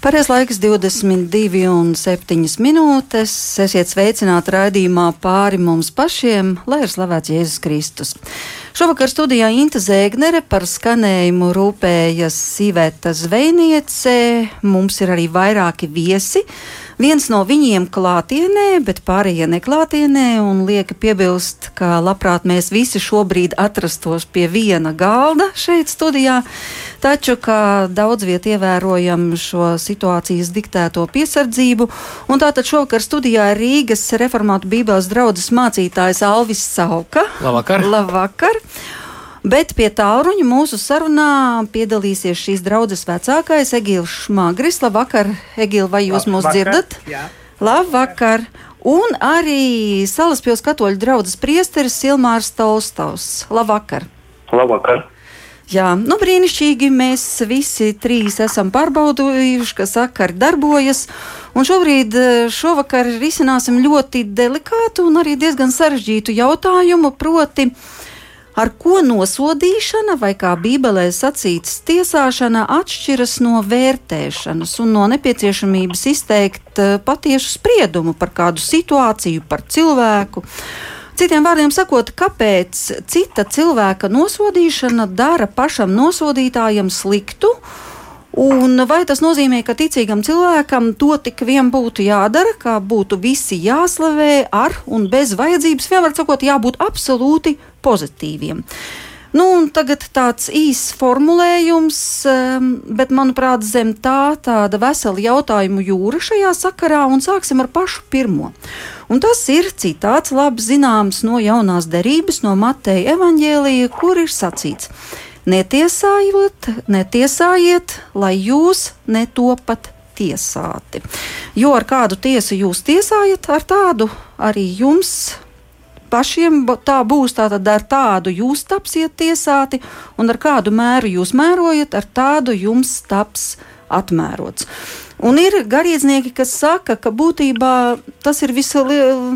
Pareiz laiks 22 un 7 minūtes. Esiet sveicināti raidījumā pāri mums pašiem, lai ir slavēts Jēzus Kristus. Šovakar studijā Inta Zēgnere par skanējumu rūpējas Sīvēta Zvejniece. Mums ir arī vairāki viesi. Viens no viņiem klātienē, bet pārējie neklātienē, un lieka piebilst, ka labprāt mēs visi šobrīd atrastos pie viena galda šeit studijā, taču, kā daudz viet ievērojam šo situācijas diktēto piesardzību, un tātad šovakar studijā ir Rīgas reformātu bībeles draudzes mācītājs Alvis Sauka. Labvakar! Labvakar! Bet pie tālruņa mūsu sarunā piedalīsies šīs draudzes vecākais Egils Šmagris. Labvakar, Egil, vai jūs mūs dzirdat? Jā. Labvakar! Un arī Salaspils katoļu draudzes priesteris Silmārs Tolstovs. Labvakar! Labvakar! Jā, nu brīnišķīgi. Mēs visi trīs esam pārbaudījuši, ka sakari darbojas. Un šobrīd, šovakar, risināsim ļoti delikātu un arī diezgan sarežģītu jautājumu, proti, ar ko nosodīšana vai kā Bībelē sacīts tiesāšana atšķiras no vērtēšanas un no nepieciešamības izteikt eh, patiesu spriedumu par kādu situāciju, par cilvēku. Citiem vārdiem sakot, kāpēc cita cilvēka nosodīšana dara pašam nosodītājam sliktu, Un vai tas nozīmē, ka ticīgam cilvēkam to tik vien būtu jādara, kā būtu visi jāslavē ar un bez vajadzības, vienmēr sakot, jābūt absolūti pozitīviem? Nu, tagad tāds īss formulējums, um, bet manuprāt, zem tā tāda vesela jautājumu jūra šajā sakarā, un sāksim ar pašu pirmo. Un tas ir citāts, labi zināms no jaunās derības, no Mateja evaņģēlīja, kur ir sacīts. Netiesājot, netiesājiet, lai jūs netopat tiesāti. Jo ar kādu tiesu jūs tiesājat, ar tādu arī jums pašiem tā būs. Tātad ar tādu jūs tapsiet tiesāti, un ar kādu mēru jūs mērojat, ar tādu jums taps atmērots. Un ir garīdznieki, kas saka, ka būtībā tas ir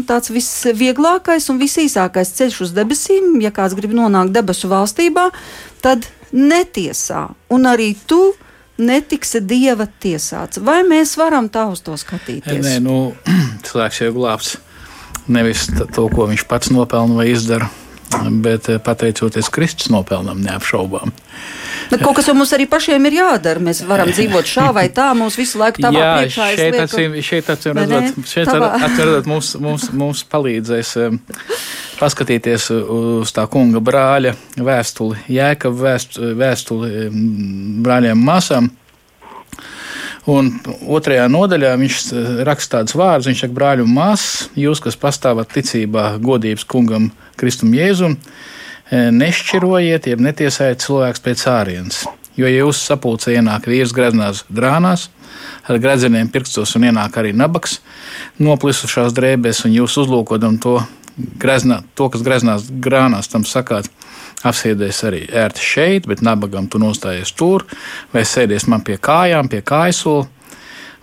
tāds visvieglākais un visīsākais ceļš uz debesīm. Ja kāds grib nonākt debesu valstībā, tad netiesā. Un arī tu netiksi dieva tiesāts. Vai mēs varam tā uz to skatīties? Nē, nu, cilvēks jau glābs nevis to, ko viņš pats nopelna vai izdara bet eh, pateicoties Kristus nopelnam, neapšaubām. Bet kaut kas jau mums arī pašiem ir jādara. Mēs varam dzīvot šā vai tā, mums visu laiku tādā Jā, priekšā. Šeit, acīm, šeit, acīm redzot, šeit redzot, mums, mums, mums palīdzēs paskatīties uz tā kunga brāļa vēstuli, jēka vēstuli, brāļiem māsām. Un otrajā nodaļā viņš raksta tādus vārdus, viņš saka, brāļi un māsas, jūs, kas pastāvat ticībā godības kungam Kristum Jēzum, nešķirojiet, jeb netiesājiet cilvēks pēc ārienes. Jo, ja jūsu sapulcē ienāk vīrs greznās drānās, ar gredzeniem pirkstos un ienāk arī nabaks, noplisušās drēbēs, un jūs uzlūkodam to, greznā, to kas greznās grānās, tam sakāt, apsēdies arī ērti šeit, bet nabagam tu nostājies tur, vai sēdies man pie kājām, pie kājasola.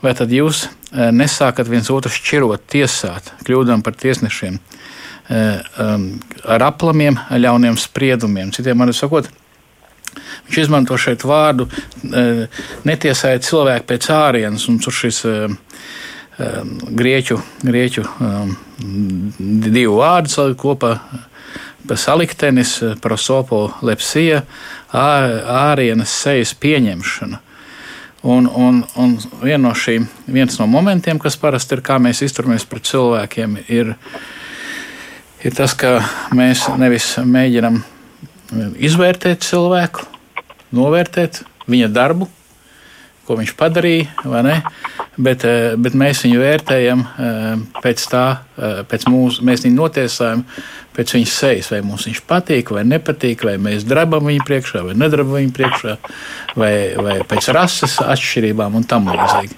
Vai tad jūs eh, nesākat viens otru šķirot, tiesāt, kļūdam par tiesnešiem ar aplamiem, ļauniem spriedumiem? Citiem vārdiem sakot, viņš izmanto šeit vārdu eh, netiesāja cilvēku pēc ārienes, un tur šis grieķu, grieķu um, divu vārdu kopā saliktenis, prosopo lepsija, ārienes sejas pieņemšana. Un, un, un vien no šī, viens no momentiem, kas parasti ir, kā mēs izturamies pret cilvēkiem, ir, ir tas, ka mēs nevis mēģinam izvērtēt cilvēku, novērtēt viņa darbu, ko viņš padarīja, bet, eh, bet mēs viņu vērtējam eh, pēc tā, eh, pēc mūsu, mēs viņu notiesājam pēc viņas sejas, vai mums viņš patīk vai nepatīk, vai mēs drabam viņu priekšā vai nedrabam viņu priekšā, vai, vai pēc rases atšķirībām un tam līdzīgi.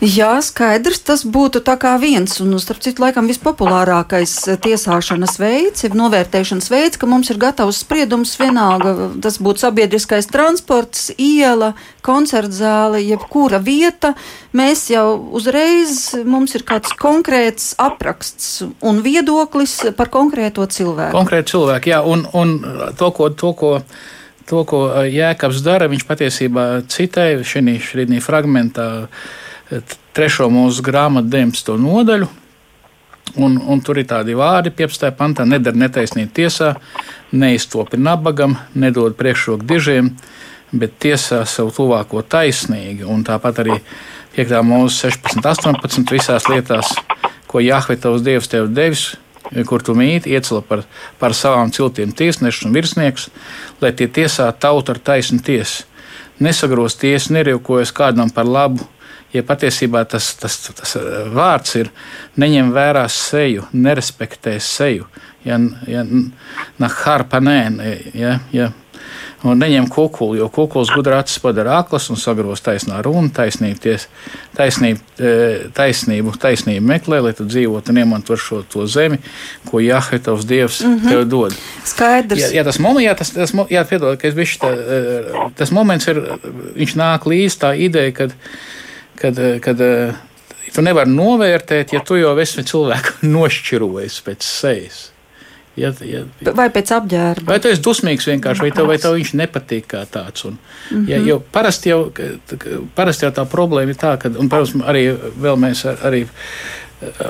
Jā, skaidrs, tas būtu tā kā viens, un starp citu, laikam vispopulārākais eh, tiesāšanas veids, ir novērtēšanas veids, ka mums ir gatavs spriedums vienalga, tas būtu sabiedriskais transports, iela, koncertzāle, jebkura vieta. Mēs jau uzreiz, mums ir kāds konkrēts apraksts un viedoklis par konkrēto cilvēku. Konkrēti cilvēki, jā, un, un to, ko. To, ko to, ko Jēkabs dara, viņš patiesībā citēja šī fragmentā trešo mūsu grāmatu 19. nodaļu. Un, un tur ir tādi vārdi, 15. pantā, nedara netaisnību tiesā, neiztopi nabagam, nedod priekšroku dižiem, bet tiesā savu tuvāko taisnīgi. Un tāpat arī 5. mūzika 16, 18 visās lietās, ko Jahve tavs dievs tev devis, kur tu mīti, iecela par, par savām ciltīm tiesnešus un virsniekus, lai tie tiesā tautu ar taisnu tiesu. Nesagros tiesu, nerīkojas kādam par labu, ja patiesībā tas, tas, tas vārds ir neņem vērā seju, nerespektē seju, ja, ja nahar panēn, ja, ja, un neņem kukuli, jo kukuls gudrā acis padara aklas un sagros taisnā runa, taisnību, ties, taisnību, e, taisnību, taisnību meklē, lai tu dzīvotu un iemanto šo to zemi, ko Jahve tavs dievs mm -hmm. tev dod. Skaidrs. Jā, jā tas, moment, jā, tas, tas, jā, piedod, ka es bišķi tā, e, tas moments ir, viņš nāk līdz tā ideja, kad, kad, kad e, tu nevari novērtēt, ja tu jau esi cilvēku nošķirojis pēc sejas. Ja, ja, vai pēc apģērba? Vai tu esi dusmīgs vienkārši, vai tev, vai tev viņš nepatīk kā tāds? Un, mm -hmm. ja, jo parasti jau, parasti jau tā problēma ir tā, ka, un protams, arī vēl mēs arī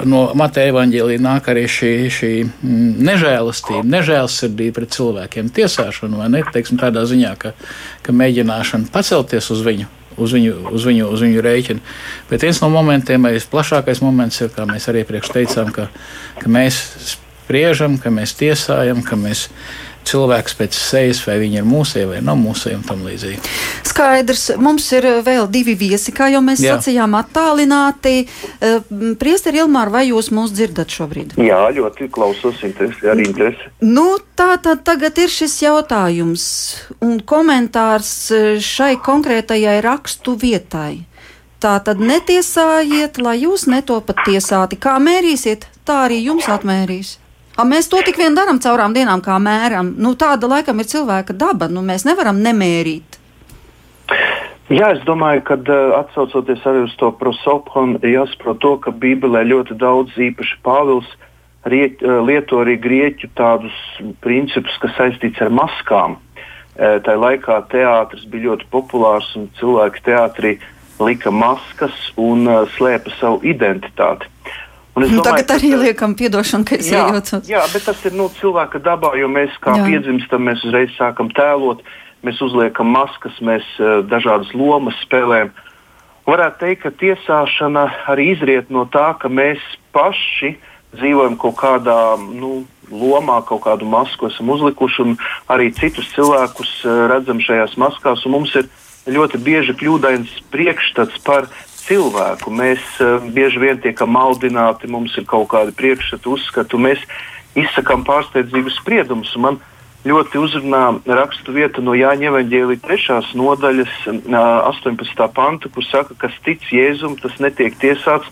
no Mateja evaņģēlīja nāk arī šī, šī mm, nežēlastība, nežēlsirdība pret cilvēkiem, tiesāšana, vai ne? Teiksim, tādā ziņā, ka, ka mēģināšana pacelties uz viņu. Uz viņu, uz, viņu, uz viņu rēķinu. Bet viens no momentiem, vai plašākais moments, ir, kā mēs arī iepriekš teicām, ka, ka mēs spriežam, ka mēs tiesājam, ka mēs cilvēks pēc sejas, vai viņi ir mūsēji vai nav mūsēji un tam līdzīgi. Skaidrs, mums ir eh, vēl divi viesi, kā jau mēs Jā. sacījām, attālināti. Eh, priesteri Ilmār, vai jūs mūs dzirdat šobrīd? Jā, ļoti klausos, interesi, arī interesi. Nu, tā tad tagad ir šis jautājums un komentārs eh, šai konkrētajai rakstu vietai. Tā tad netiesājiet, lai jūs netopat tiesāti. Kā mērīsiet, tā arī jums atmērīs. A, mēs to tik vien darām caurām dienām, kā mēram. Nu, tāda laikam ir cilvēka daba. Nu, mēs nevaram nemērīt. Jā, es domāju, ka atsaucoties arī uz to prosoponu, jāsaprot to, ka Bībelē ļoti daudz īpaši Pāvils riet, lieto arī grieķu tādus principus, kas saistīts ar maskām. Tā laikā teātris bija ļoti populārs un cilvēki teātrī lika maskas un slēpa savu identitāti. Nu, domāju, Tagad arī ka, liekam, piedošanu, ka es jā, iejaucos. Jā, bet tas ir nu, cilvēka dabā, jo mēs kā jā. piedzimstam, mēs uzreiz sākam tēlot, mēs uzliekam maskas, mēs uh, dažādas lomas spēlējam. Varētu teikt, ka tiesāšana arī izriet no tā, ka mēs paši dzīvojam kaut kādā nu, lomā, kaut kādu masku esam uzlikuši, un arī citus cilvēkus uh, redzam šajās maskās. Mums ir ļoti bieži kļūdains priekšstats par cilvēku. Mēs uh, bieži vien tiekam maldināti, mums ir kaut kādi priekšstati, uzskati, mēs izsakām pārsteidzīgus spriedumus. Man ļoti uzrunā rakstu vieta no Jāņa Evanģēlīja 3. nodaļas, uh, 18. panta, kur saka, kas tic Jēzum, tas netiek tiesāts.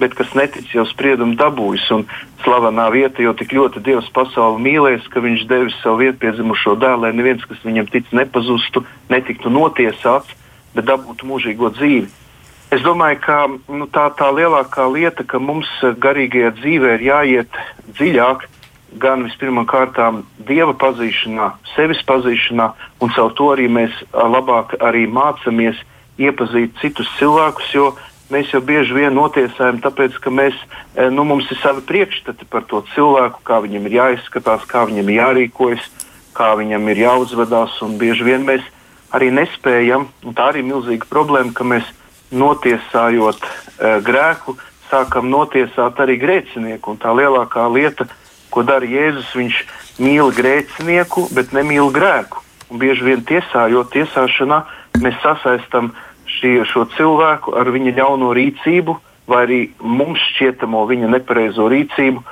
Bet kas netic, jau spriedumu dabūjis. Un slavenā vieta, jo tik ļoti Dievs pasauli mīlēs, ka Viņš devis savu vietpiedzimušo dēlu, lai neviens, kas viņam tic, nepazustu, netiktu notiesāts, bet dabūtu mūžīgo dzīvi. Es domāju, ka nu, tā, tā lielākā lieta, ka mums garīgajā dzīvē ir jāiet dziļāk, gan vispirmkārt dieva pazīšanā, sevis pazīšanā, un caur to arī mēs labāk arī mācāmies iepazīt citus cilvēkus. Jo mēs jau bieži vien notiesājam, tāpēc ka mēs, nu, mums ir savi priekšstati par to cilvēku, kā viņam ir jāizskatās, kā viņam ir jārīkojas, kā viņam ir jāuzvedās. Bieži vien mēs arī nespējam, un tā arī ir milzīga problēma, ka mēs notiesājot uh, grēku, sākam notiesāt arī grēcinieku. Un tā lielākā lieta, ko dara Jēzus, viņš mīl grēcinieku, bet nemīl grēku. Un bieži vien tiesājot, tiesāšanā mēs sasaistam šī, šo cilvēku ar viņa ļauno rīcību, vai arī mums šķietamo viņa nepareizo rīcību,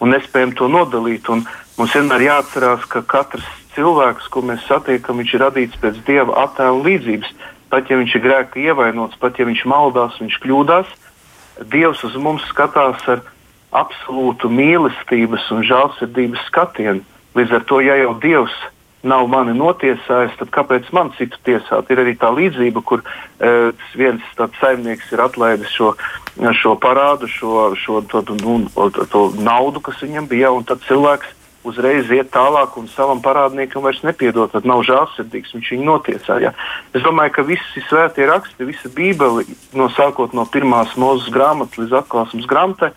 un nespējam to nodalīt. Un mums vienmēr jāatcerās, ka katrs cilvēks, ko mēs satiekam, ir radīts pēc dieva attēla līdzības pat ja viņš ir grēka ievainots, pat ja viņš maldās, viņš kļūdās, Dievs uz mums skatās ar absolūtu mīlestības un žēlsirdības skatienu. Līdz ar to, ja jau Dievs nav mani notiesājis, tad kāpēc man citu tiesāt? Ir arī tā līdzība, kur uh, viens tāds saimnieks ir atlaidis šo, šo parādu, šo, šo to, nu, to, to naudu, kas viņam bija, un tad cilvēks uzreiz iet tālāk un savam parādniekam vairs nepiedod, tad nav žēlsirdīgs, viņš viņu notiesā. Ja? Es domāju, ka visi svētie raksti, visa Bībele, no sākot no pirmās mūzes grāmatas līdz atklāsmes grāmatai,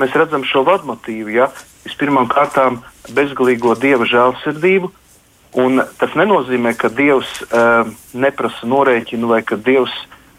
mēs redzam šo vadmotīvu. Ja? Vispirmām kārtām bezgalīgo dieva žēlsirdību, un tas nenozīmē, ka dievs uh, neprasa norēķinu vai ka dievs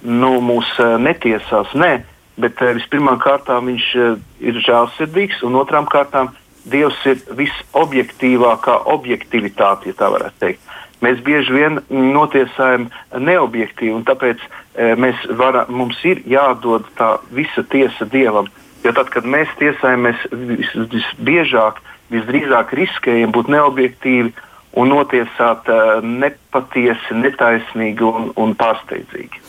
nu, mūs uh, netiesās. Nē, bet uh, vispirmām kārtām viņš uh, ir žēlsirdīgs, un otrām kārtām Dievs ir visobjektīvākā objektivitāte, ja tā varētu teikt. Mēs bieži vien notiesājam neobjektīvi, un tāpēc e, mēs varam, mums ir jādod tā visa tiesa Dievam. Jo tad, kad mēs tiesājam, mēs vis, visbiežāk, visdrīzāk riskējam būt neobjektīvi un notiesāt uh, nepatiesi, netaisnīgi un, un pārsteidzīgi.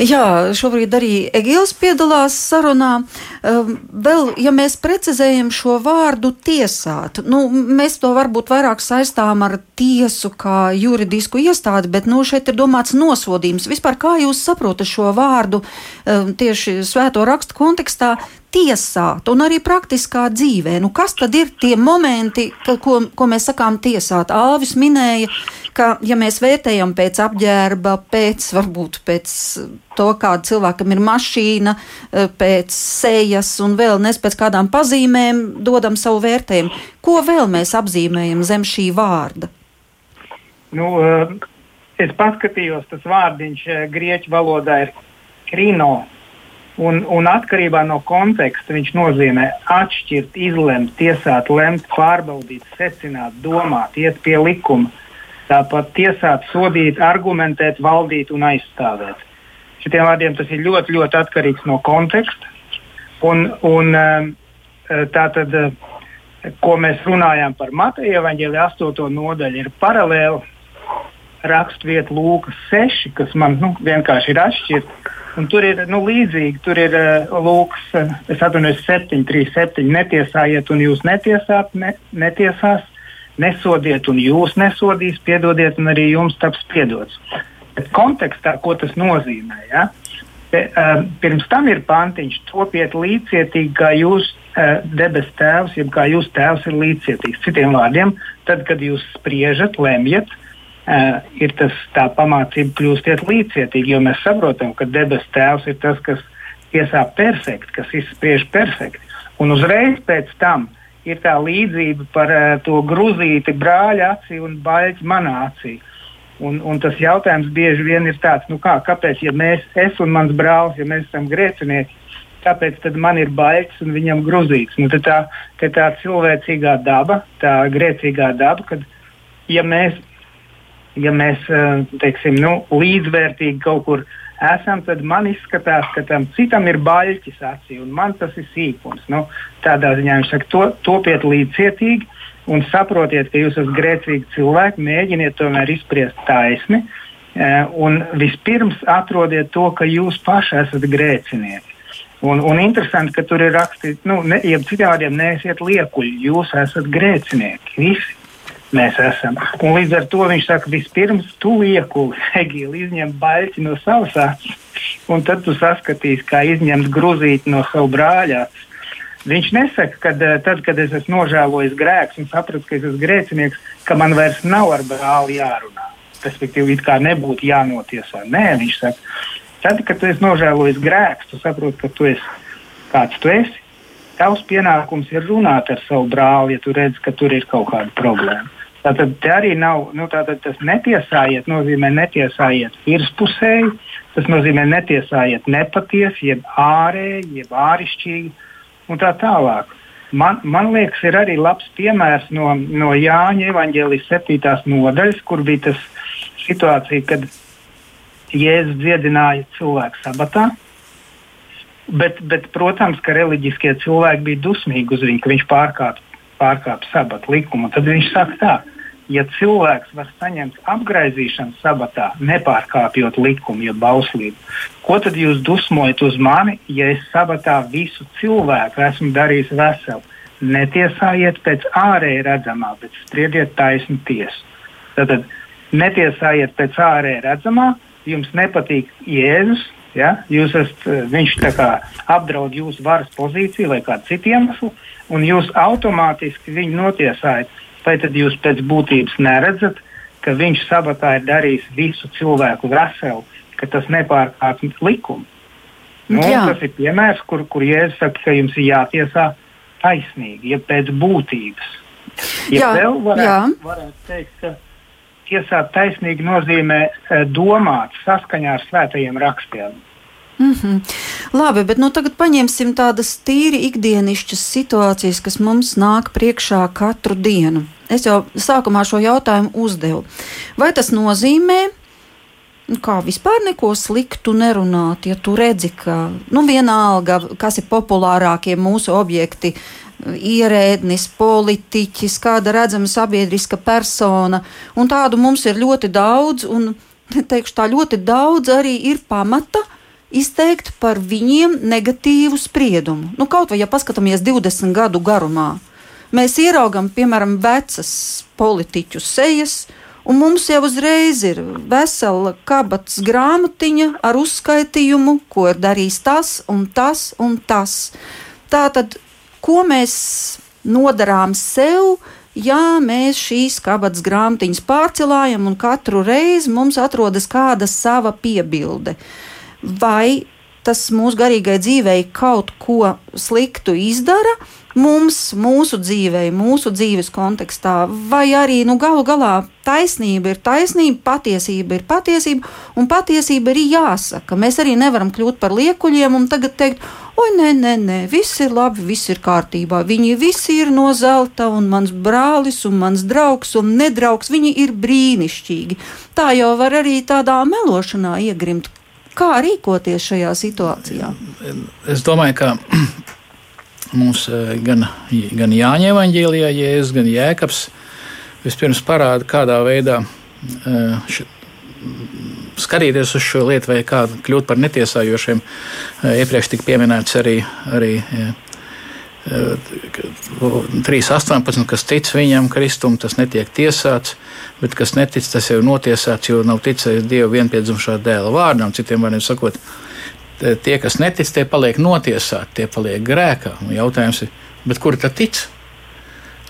Jā, šobrīd arī Egils piedalās sarunā. Um, vēl, ja mēs precizējam šo vārdu tiesāt, nu, mēs to varbūt vairāk saistām ar tiesu kā juridisku iestādi, bet nu, šeit ir domāts nosodījums. Vispār kā jūs saprotat šo vārdu um, tieši svēto rakstu kontekstā? Tiesāt, un arī praktiskā dzīvē. Nu, kas tad ir tie momenti, ka, ko, ko mēs sakām tiesāt? Āvis minēja, ka, ja mēs vērtējam pēc apģērba, pēc varbūt pēc to, kāda cilvēkam ir mašīna, eh, pēc sejas un vēl nes pēc kādām pazīmēm, dodam savu vērtējumu. Ko vēl mēs apzīmējam zem šī vārda? Nu, eh, es paskatījos, tas vārdiņš eh, grieķu valodā ir krino Un, un atkarībā no konteksta viņš nozīmē atšķirt, izlemt, tiesāt, lemt, pārbaudīt, secināt, domāt, iet pie likuma. Tāpat tiesāt, sodīt, argumentēt, valdīt un aizstāvēt. Šitiem vārdiem tas ir ļoti, ļoti atkarīgs no konteksta. Un, un, um, tā tad, uh, ko mēs runājām par Mateja evaņģēlī 8. nodaļu, ir paralēli raksturvieta Lūkas 6, kas man nu, vienkārši ir atšķirta Un tur ir nu, līdzīgi, tur ir uh, lūks, uh, es atvainojos, 7, 3, 7. Netiesājiet, un jūs netiesāt, ne, netiesās, nesodiet, un jūs nesodīs, piedodiet, un arī jums taps piedots. Bet kontekstā, ko tas nozīmē? Ja? Te, uh, pirms tam ir pantiņš, topiet līdzcietīgi, kā jūs uh, debes tēvs, jeb kā jūs tēvs ir līdzcietīgs. Citiem vārdiem, tad, kad jūs spriežat, lemjat, ir tas tā pamācība kļūstiet līdzcietīgi, jo mēs saprotam, ka debes tēvs ir tas, kas tiesā perfekti, kas izspriež perfekti. Un uzreiz pēc tam ir tā līdzība par uh, to gruzīti brāļa acī un baļķi manā acī. Un, un tas jautājums bieži vien ir tāds, nu kā, kāpēc, ja mēs, es un mans brālis, ja mēs esam grēcinieki, kāpēc man ir baļķis un viņam gruzīts? Nu, tā, tā cilvēcīgā daba, tā grēcīgā daba, kad ja mēs ja mēs eh, teiksim, nu, līdzvērtīgi kaut kur esam, tad man izskatās, ka tam citam ir baļķis acī, un man tas ir sīkums. Nu, tādā ziņā viņš saka, to, topiet līdzcietīgi un saprotiet, ka jūs esat grēcīgi cilvēki, mēģiniet tomēr izpriest taisni. Eh, un vispirms atrodiet to, ka jūs paši esat grēcinieki. Un, un interesanti, ka tur ir rakstīts, nu, ne, ja citiem vārdiem neesiet liekuļi, jūs esat grēcinieki. Visi mēs esam. Un līdz ar to viņš saka, vispirms tu liekuli, Egīli, izņem baļķi no savas acis, un tad tu saskatīsi, kā izņemt gruzīti no savu brāļa. Viņš nesaka, ka eh, tad, kad es esmu nožēlojis grēkus un sapratu, ka es esmu grēcinieks, ka man vairs nav ar brāli jārunā. Respektīvi, it kā nebūtu jānotiesā. Nē, viņš saka, tad, kad tu esi nožēlojis grēkus, tu saproti, ka tu esi kāds tu esi. Tavs pienākums ir runāt ar savu brāli, ja tu redz, ka tur ir kaut kāda problēma. Tātad te arī nav, nu, tas netiesājiet, nozīmē netiesājiet virspusēji, tas nozīmē netiesājiet nepatiesi, jeb ārēji, jeb ārišķīgi un tā tālāk. Man, man liekas, ir arī labs piemērs no, no Jāņa evanģēlijas 7. nodaļas, kur bija tas situācija, kad Jēzus dziedināja cilvēku sabatā. Bet, bet, protams, ka reliģiskie cilvēki bija dusmīgi uz viņu, ka viņš pārkāpa pārkāpj sabata likumu. Tad viņš saka tā, ja cilvēks var saņemt apgaizīšanu sabatā, nepārkāpjot likumu, ja bauslību, ko tad jūs dusmojat uz mani, ja es sabatā visu cilvēku esmu darījis veselu? Netiesājiet pēc ārēji redzamā, bet spriediet taisnu tiesu. Tad netiesājiet pēc ārēji redzamā, jums nepatīk Jēzus, Ja? Jūs esat, viņš apdraud jūsu varas pozīciju vai kādu citu iemeslu, un jūs automātiski viņu notiesājat. Vai tad jūs pēc būtības neredzat, ka viņš sabatā ir darījis visu cilvēku veselu, ka tas nepārkāpj likumu? Nu, Jā. tas ir piemērs, kur, kur Jēzus saka, ka jums ir jātiesā taisnīgi, ja pēc būtības. Ja jā, vēl varētu, varētu teikt, ka tiesāt taisnīgi nozīmē e, domāt saskaņā ar svētajiem rakstiem. Mm -hmm. Labi, bet nu, tagad paņemsim tādas tīri ikdienišķas situācijas, kas mums nāk priekšā katru dienu. Es jau sākumā šo jautājumu uzdevu. Vai tas nozīmē, nu, kā vispār neko sliktu nerunāt, ja tu redzi, ka nu, vienalga, kas ir populārākie mūsu objekti, ierēdnis, politiķis, kāda redzama sabiedriska persona, un tādu mums ir ļoti daudz, un teikšu, tā ļoti daudz arī ir pamata izteikt par viņiem negatīvu spriedumu. Nu, kaut vai ja paskatāmies 20 gadu garumā, mēs ieraugam, piemēram, vecas politiķu sejas, un mums jau uzreiz ir vesela kabatas grāmatiņa ar uzskaitījumu, ko ir darījis tas un tas un tas. Tā tad, ko mēs nodarām sev, ja mēs šīs kabatas grāmatiņas pārcelājam un katru reizi mums atrodas kāda sava piebilde. Vai tas mūsu garīgai dzīvei kaut ko sliktu izdara, mums, mūsu dzīvē, mūsu dzīves kontekstā, vai arī nu, galu galā taisnība ir taisnība, patiesība ir patiesība, un patiesība ir jāsaka. Mēs arī nevaram kļūt par liekuļiem un tagad teikt, oi, nē, nē, nē, viss ir labi, viss ir kārtībā. Viņi visi ir no zelta, un mans brālis, un mans draugs, un nedraugs, viņi ir brīnišķīgi. Tā jau var arī tādā melošanā iegrimt. Kā rīkoties šajā situācijā? Es domāju, ka mums eh, gan, gan Jāņa evanģēlijā, Jēzus, gan Jēkabs vispirms parāda, kādā veidā eh, š, skatīties uz šo lietu, vai kā kļūt par netiesājošiem. Eh, iepriekš tika pieminēts arī, arī 3.18, kas tic viņam, Kristum, tas netiek tiesāts, bet kas netic, tas jau ir notiesāts, jo nav ticējis Dieva vienpiedzimšā dēla vārdam, citiem vārdiem sakot tie, kas netic, tie paliek notiesāti, tie paliek grēkā. Un jautājums ir, kur tad tic?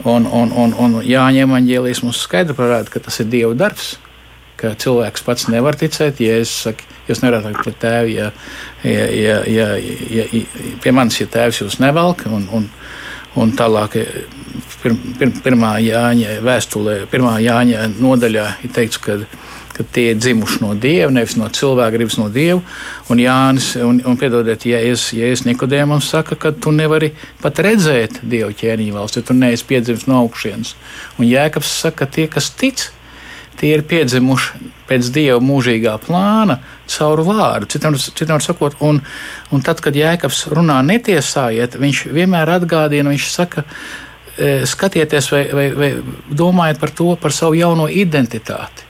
Un, un, un, un Jāņa evanģēlijas mums skaidri parāda, ka tas ir Dieva darbs. Ka cilvēks pats nevar ticēt, ja es saku, jūs nevarat teikt, tēvi, ja, ja, ja, ja, ja, ja pie manis ir tēvs, jūs nevelk. Un, un, un tālāk, pir, pir, pirmā Jāņa vēstulē, pirmā Jāņa nodaļā ir teikts, ka ka tie ir dzimuši no dieva, nevis no cilvēka gribas no dieva. Un Jānis, un, un piedodiet, ja es, ja es Nikodēmam saka, ka tu nevari pat redzēt dievu ķēniņu valsts, ja tu neesi piedzimis no augšienes. Un Jēkabs saka, ka tie, kas tic, tie ir piedzimuši pēc dieva mūžīgā plāna caur vārdu. Citam, citam sakot, un, un tad, kad Jēkabs runā netiesājiet, viņš vienmēr atgādina, viņš saka, e, skatieties vai, vai, vai domājiet par to, par savu jauno identitāti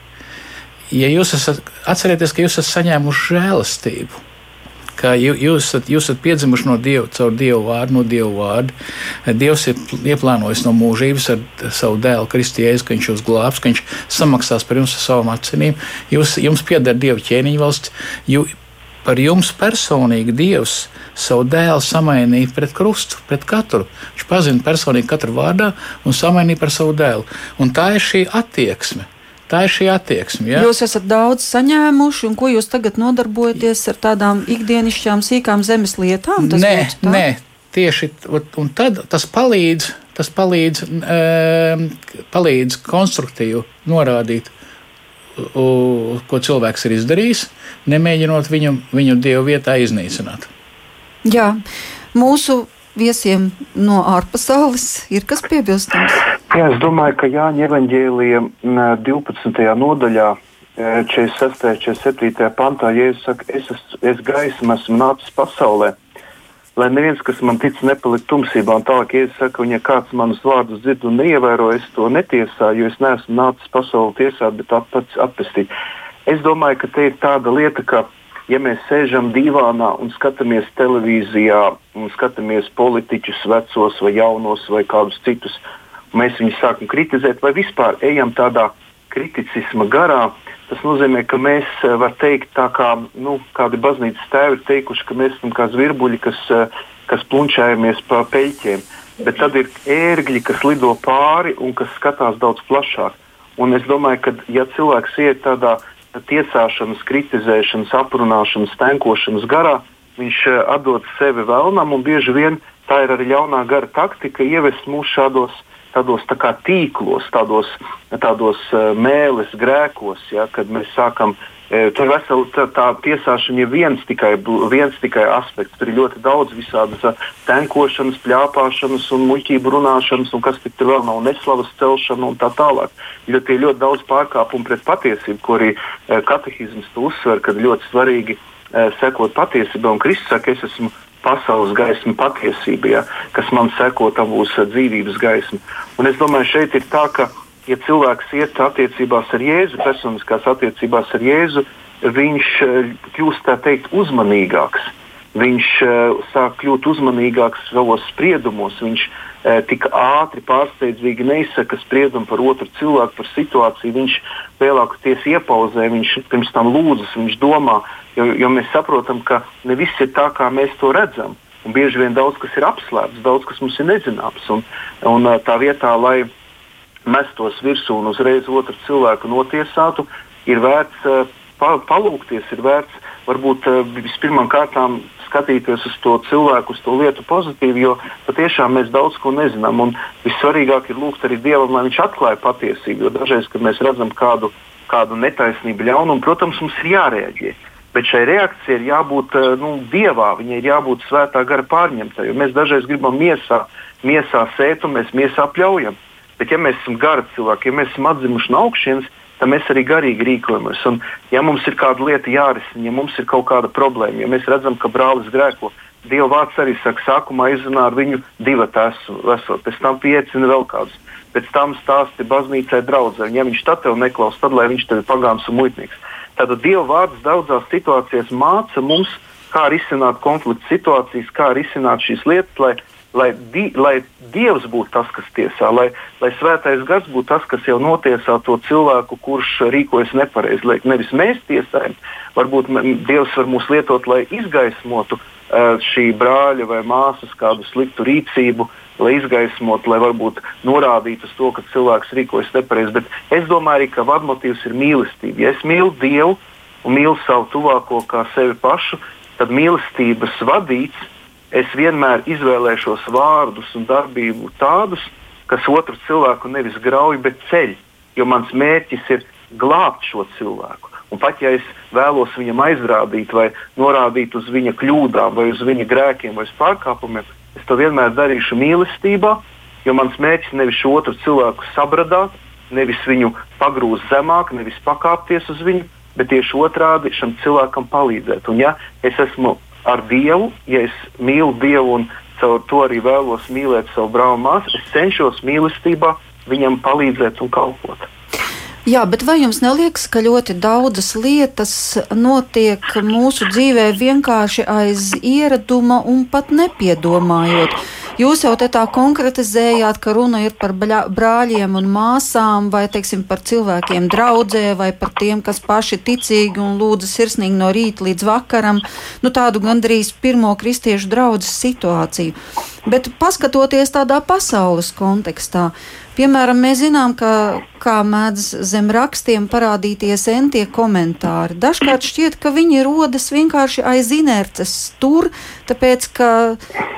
ja jūs esat, atcerieties, ka jūs esat saņēmuši žēlastību. Ka jūs esat, jūs esat piedzimuši no Dieva, caur Dieva vārdu, no Dieva vārdu. Dievs ir ieplānojis no mūžības ar savu dēlu, Kristiešu, ka viņš jūs glābs, ka viņš samaksās par jums ar savām acinīm. Jūs, jums pieder Dieva ķēniņa valsts. Jū, par jums personīgi Dievs savu dēlu samainīja pret krustu, pret katru. Viņš pazina personīgi katru vārdā un samainīja par savu dēlu. Un tā ir šī attieksme. Tā ir šī attieksme. Ja? Jūs esat daudz saņēmuši, un ko jūs tagad nodarbojaties ar tādām ikdienišķām, sīkām zemes lietām? Tas nē, nē, tieši tad tas palīdz, tas palīdz, um, palīdz konstruktīvi norādīt, u, ko cilvēks ir izdarījis, nemēģinot viņu, viņu dievu vietā iznīcināt. Jā, mūsu viesiem no ārpasaules ir kas piebilstams? Jā, es domāju, ka Jāņa evanģēlija 12. nodaļā, 46. un 47. pantā, Jēzus saka, es, es, es gaismu esmu nācis pasaulē, lai neviens, kas man tic, nepalikt tumsībā. Un tālāk Jēzus saka, un ja kāds manus vārdus dzird un neievēro, es to netiesāju, jo es neesmu nācis pasauli tiesāt, bet pats atpestīt. Es domāju, ka te ir tāda lieta, ka ja mēs sēžam divānā un skatāmies televīzijā, un skatāmies politiķus, vecos vai jaunos vai kādus citus, mēs viņus sākam kritizēt vai vispār ejam tādā kriticisma garā, Tas nozīmē, ka mēs varam teikt, kā nu, kādi baznīcas tēvi ir teikuši, ka mēs esam kā zvirbuļi, kas, kas plunčējamies pa peļķiem. Bet tad ir ērgļi, kas lido pāri un kas skatās daudz plašāk. Un es domāju, ka ja cilvēks iet tādā tiesāšanas, kritizēšanas, aprunāšanas, tenkošanas garā, viņš atdod sevi vēlnam un bieži vien tā ir arī ļaunā gara taktika ievest mūs šādos tādos tā kā tīklos, tādos, tādos uh, mēles grēkos, ja, kad mēs sākam. Uh, tur vesela tā, tā tiesāšana, ir viens tikai, viens tikai aspekts. Tur ir ļoti daudz visādas uh, tenkošanas, plāpāšanas, un muļķību runāšanas, un kas tur vēl nav neslavas celšana un tā tālāk. Jo tie ir ļoti daudz pārkāpumu pret patiesību, ko arī katehisms uzsver, kad ļoti svarīgi sekot patiesībai. Un Kristus saka, es esmu pasaules gaisma patiesība, ja, kas man seko, tā būs dzīvības gaisma. Un es domāju, šeit ir tā, ka, ja cilvēks iet attiecībās ar Jēzu, personiskās attiecībās ar Jēzu, viņš kļūst tā teikt uzmanīgāks. Viņš uh, sāk kļūt uzmanīgāks savos spriedumos. Viņš uh, tik ātri, pārsteidzīgi neizsaka spriedumu par otru cilvēku, par situāciju. Viņš lielākoties iepauzē, viņš pirms tam lūdzas, viņš domā, jo, jo mēs saprotam, ka ne viss ir tā, kā mēs to redzam. Un bieži vien daudz kas ir apslēpts, daudz kas mums ir nezināms. Un, un tā vietā, lai mestos virsū un uzreiz otru cilvēku notiesātu, ir vērts uh, palūkties, ir vērts varbūt vispirmām kārtām skatīties uz to cilvēku, uz to lietu pozitīvi, jo patiešām mēs daudz ko nezinām. Un vissvarīgāk ir lūgt arī Dievam, lai Viņš atklāja patiesību. Jo dažreiz, kad mēs redzam kādu, kādu netaisnību, ļaunumu, protams, mums ir jārēģē. Bet šai reakcijai ir jābūt eh, nu, dievā, viņai ir jābūt svētā gara pārņemtai. Mēs dažreiz gribam miesā, miesā sēt, un mēs miesā pļaujam. Bet, ja mēs esam gari cilvēki, ja mēs esam atzimuši no augšas, tad mēs arī garīgi rīkojamies. Un, ja mums ir kāda lieta jārisina, ja mums ir kaut kāda problēma, ja mēs redzam, ka brālis grēko, Dieva vārds arī saka, sākumā izrunā ar viņu divu esot, pēc tam piecina vēl kādus. Pēc tam stāsti baznīcai draudzē. Ja viņš tā tev neklaus, tad lai viņš tev ir pagāns un muitnieks. Tātad Dieva vārds daudzās situācijās māca mums, kā risināt konflikta situācijas, kā risināt šīs lietas, lai lai, di, lai Dievs būtu tas, kas tiesā, lai, lai svētais gars būtu tas, kas jau notiesā to cilvēku, kurš rīkojas nepareizi. Lai nevis mēs tiesājam, varbūt Dievs var mūs lietot, lai izgaismotu šī brāļa vai māsas kādu sliktu rīcību, lai izgaismotu, lai varbūt norādītu uz to, ka cilvēks rīkojas nepareizi. Bet es domāju, arī, ka vadmotīvs ir mīlestība. Ja es mīlu Dievu un mīlu savu tuvāko kā sevi pašu, tad mīlestības vadīts es vienmēr izvēlēšos vārdus un darbību tādus, kas otru cilvēku nevis grauj, bet ceļ. Jo mans mērķis ir glābt šo cilvēku. Un pat ja es vēlos viņam aizrādīt vai norādīt uz viņa kļūdām, vai uz viņa grēkiem vai pārkāpumiem, es to vienmēr darīšu mīlestībā, jo mans mērķis nevis otru cilvēku sabradāt, nevis viņu pagrūzt zemāk, nevis pakāpties uz viņu, bet tieši otrādi šim cilvēkam palīdzēt. Un ja es esmu ar Dievu, ja es mīlu Dievu un caur to arī vēlos mīlēt savu brāli māsu, es cenšos mīlestībā viņam palīdzēt un kalpot. Jā, bet vai jums neliekas, ka ļoti daudzas lietas notiek mūsu dzīvē vienkārši aiz ieraduma un pat nepiedomājot? Jūs jau te tā konkretizējāt, ka runa ir par brāļiem un māsām, vai teiksim, par cilvēkiem draudzē, vai par tiem, kas paši ticīgi un lūdza sirsnīgi no rīta līdz vakaram, nu tādu gandrīz pirmo kristiešu draugu situāciju. Bet paskatoties tādā pasaules kontekstā, Piemēram, mēs zinām, ka kā mēdz zem rakstiem parādīties entie komentāri. Dažkārt šķiet, ka viņi rodas vienkārši aiz inerces tur, tāpēc, ka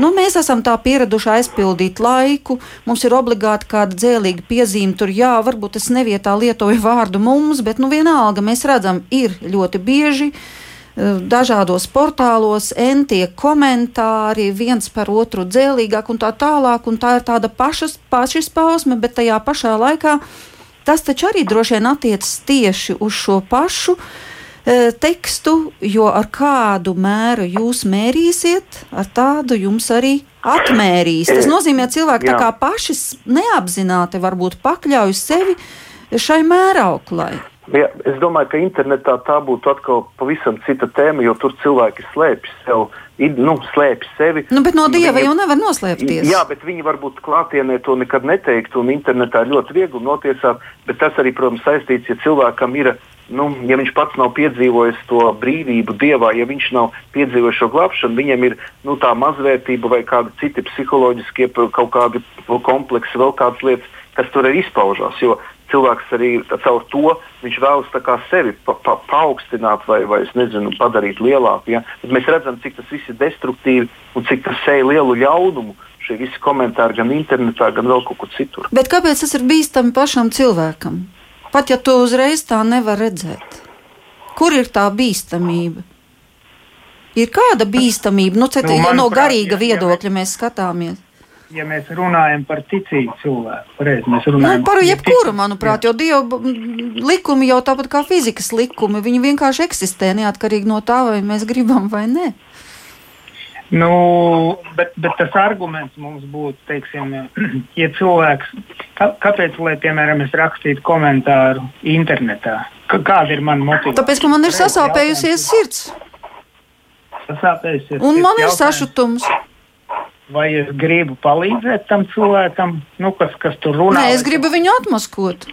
nu, mēs esam tā pieraduši aizpildīt laiku, mums ir obligāti kāda dzēlīga piezīme tur, jā, varbūt es nevietā lietoju vārdu mums, bet nu vienalga mēs redzam, ir ļoti bieži dažādos portālos, entie komentāri, viens par otru dzēlīgāk un tā tālāk, un tā ir tāda pašas, pašizpausme, bet tajā pašā laikā tas taču arī droši vien attiecas tieši uz šo pašu e, tekstu, jo ar kādu mēru jūs mērīsiet, ar tādu jums arī atmērīs. Tas nozīmē, ka cilvēki tā kā paši neapzināti varbūt pakļauj sevi šai mērauklai. Ja, es domāju, ka internetā tā būtu atkal pavisam cita tēma, jo tur cilvēki slēpj sev, nu, slēpj sevi. Nu, bet no dieva viņi, jau nevar noslēpties. Jā, bet viņi varbūt klātienē to nekad neteiktu, un internetā ļoti viegli notiesāt. Bet tas arī, protams, saistīts, ja cilvēkam ir nu, ja viņš pats nav piedzīvojis to brīvību dievā, ja viņš nav piedzīvojis šo glābšanu, viņam ir nu, tā mazvērtība vai kādi citi psiholoģiskie kaut kādi kompleksi, vēl kādas lietas, kas tur arī izpaužās. Jo cilvēks arī caur to vēlas sevi pa, pa, paaugstināt vai, vai nezinu, padarīt lielāku. Ja? Bet mēs redzam, cik tas viss ir destruktīvi un cik tas seja lielu ļaunumu. Šie visi komentāri gan internetā, gan vēl kaut kur citur. Bet kāpēc tas ir bīstami pašam cilvēkam? Pat ja to uzreiz tā nevar redzēt. Kur ir tā bīstamība? Ir kāda bīstamība, nu, cet, nu, ja no garīga viedokļa ja, mēs skatāmies? Ja mēs runājam par ticīgu cilvēku, pareizi mēs runājam nu, par jebkuru, manuprāt, jā. jo Dieva likumi jau tāpat kā fizikas likumi, viņi vienkārši eksistē neatkarīgi no tā, vai mēs gribam vai nē. Nu, bet, bet tas arguments mums būtu, teiksim, ja cilvēks, kā, kāpēc, lai, piemēram, es rakstītu komentāru internetā, kāda ir mana motivācija? Tāpēc, ka man ir sasāpējusies sirds. Sasāpējusies sirds. Un man ir sašutums vai es gribu palīdzēt tam cilvēkam, nu, kas, kas tur runā. Nē, es gribu viņu atmaskot.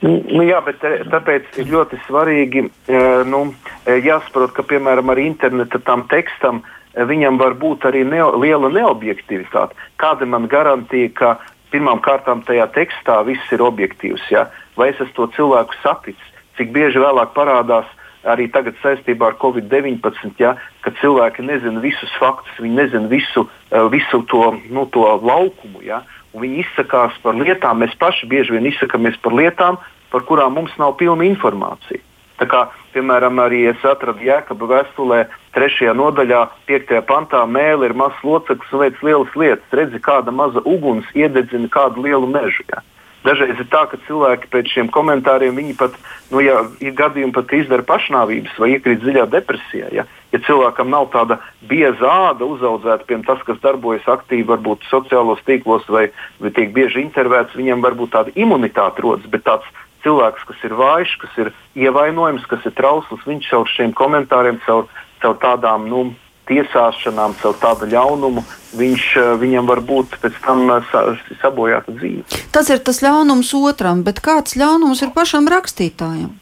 Nu, nu jā, bet eh, tāpēc ir ļoti svarīgi eh, nu, eh, jāsaprot, ka piemēram ar interneta tam tekstam viņam var būt arī ne, liela neobjektivitāte. Kāda man garantija, ka pirmām kārtām tajā tekstā viss ir objektīvs, ja? vai es esmu to cilvēku saticis, cik bieži vēlāk parādās arī tagad saistībā ar Covid-19, ja, kad cilvēki nezina visus faktus, viņi nezina visu, eh, visu to, nu, to laukumu. Ja, viņi izsakās par lietām, mēs paši bieži vien izsakāmies par lietām, par kurām mums nav pilna informācija. Tā kā, piemēram, arī es atradu Jēkabā vēstulē, 3. nodaļā, 5. pantā, mēlī ir mazs loceklis un veic lielas lietas. Redzi, kāda maza uguns iededzina kādu lielu mežu. Ja. Dažreiz ir tā, ka cilvēki pēc šiem komentāriem pat, nu, ja ir gadījumi, pat izdara pašnāvības vai iekrīt dziļā depresijā. Ja, ja cilvēkam nav tāda bieza āda uzaudzēta, piemēram, tas, kas darbojas aktīvi, varbūt sociālos tīklos vai, vai tiek bieži intervēts, viņam varbūt tāda imunitāte rodas, bet tāds cilvēks, kas ir vājš, kas ir ievainojams, kas ir trausls, viņš caur šiem komentāriem, caur, caur tādām, nu, tiesāšanām, caur tādu ļaunumu, viņš, eh, viņam var būt pēc tam eh, sabojāta dzīve. Tas ir tas ļaunums otram, bet kāds ļaunums ir pašam rakstītājam?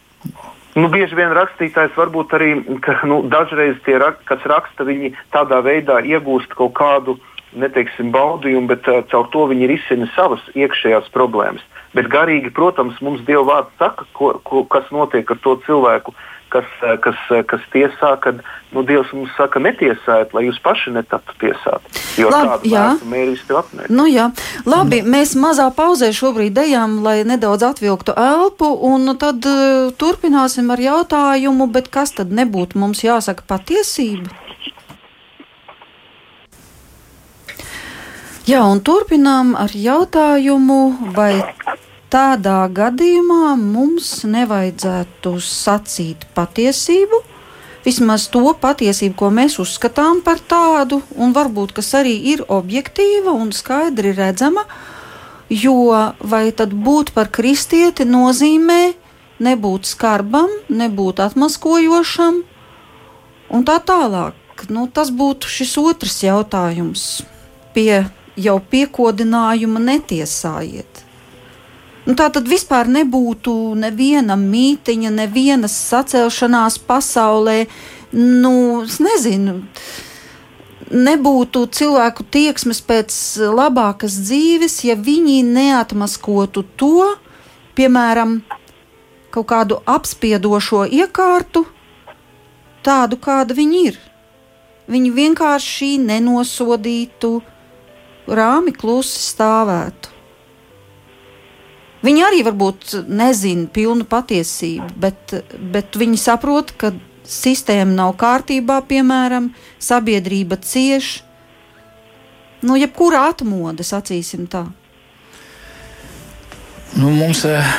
Nu, bieži vien rakstītājs varbūt arī, ka nu, dažreiz tie, kas raksta, viņi tādā veidā iegūst kaut kādu, neteiksim, baudījumu, bet uh, caur to viņi risina savas iekšējās problēmas. Bet garīgi, protams, mums Dieva vārds saka, ko, ko, kas notiek ar to cilvēku, kas, eh, kas, eh, kas tiesā, kad nu, Dievs mums saka, netiesājiet, lai jūs paši netaptu tiesāti. Jo Labi, tādu mērķi tev apmēr. Nu, jā. Labi, mm. mēs mazā pauzē šobrīd ejam, lai nedaudz atvilktu elpu, un tad uh, turpināsim ar jautājumu, bet kas tad nebūtu mums jāsaka patiesība? Jā, un turpinām ar jautājumu, vai Tādā gadījumā mums nevajadzētu sacīt patiesību, vismaz to patiesību, ko mēs uzskatām par tādu, un varbūt kas arī ir objektīva un skaidri redzama, jo vai tad būt par kristieti nozīmē nebūt skarbam, nebūt atmaskojošam un tā tālāk. Nu, tas būtu šis otrs jautājums pie jau piekodinājuma netiesājiet. Nu, tā tad vispār nebūtu neviena mītiņa, nevienas sacelšanās pasaulē. Nu, es nezinu, nebūtu cilvēku tieksmes pēc labākas dzīves, ja viņi neatmaskotu to, piemēram, kaut kādu apspiedošo iekārtu, tādu, kāda viņi ir. Viņi vienkārši nenosodītu, rāmi klusi stāvētu. Viņi arī varbūt nezina pilnu patiesību, bet, bet viņi saprot, ka sistēma nav kārtībā, piemēram, sabiedrība cieš. Nu, jebkurā atmoda, sacīsim tā. Nu, mums eh,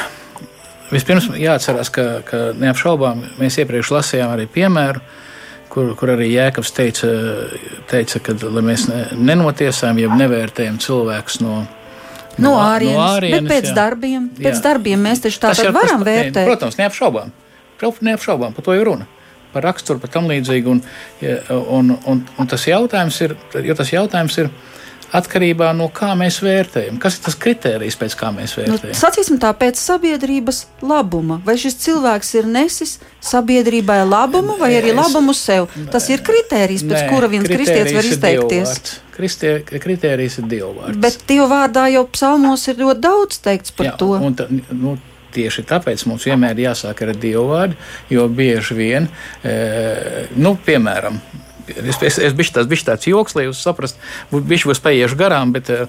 vispirms jāatcerās, ka, ka neapšaubām mēs iepriekš lasījām arī piemēru, kur, kur arī Jēkabs teica, teica ka mēs nenotiesājam, jeb nevērtējam cilvēkus no No, no ārienes, no ārienes bet pēc jā. darbiem, pēc jā. darbiem mēs taču tā tad varam tas, vērtēt. Protams, neapšaubām. Neapšaubām, par to ir runa. Par raksturu, par tam līdzīgu. Un, un, un, un tas jautājums ir, jo tas jautājums ir atkarībā no kā mēs vērtējam. Kas ir tas kriterijs, pēc kā mēs nu, vērtējam? Nu, sacīsim tā, pēc sabiedrības labuma. Vai šis cilvēks ir nesis sabiedrībai labumu vai arī labumu sev? Tas ir kriterijs, pēc Nē, kura viens kristietis var izteikties. Kristie, kritērijs ir dievvvārds. Bet Dieva vārdā jau psalmos ir ļoti daudz teikts par Jā, to. Ta, nu, Tieši tāpēc mums vienmēr ir jāsāk ar dievu vārdu, jo bieži vien, e, nu, piemēram, Es, es, es biju tāds, tāds joks, lai jūs saprastu, viņš būs paiešu garām, bet uh,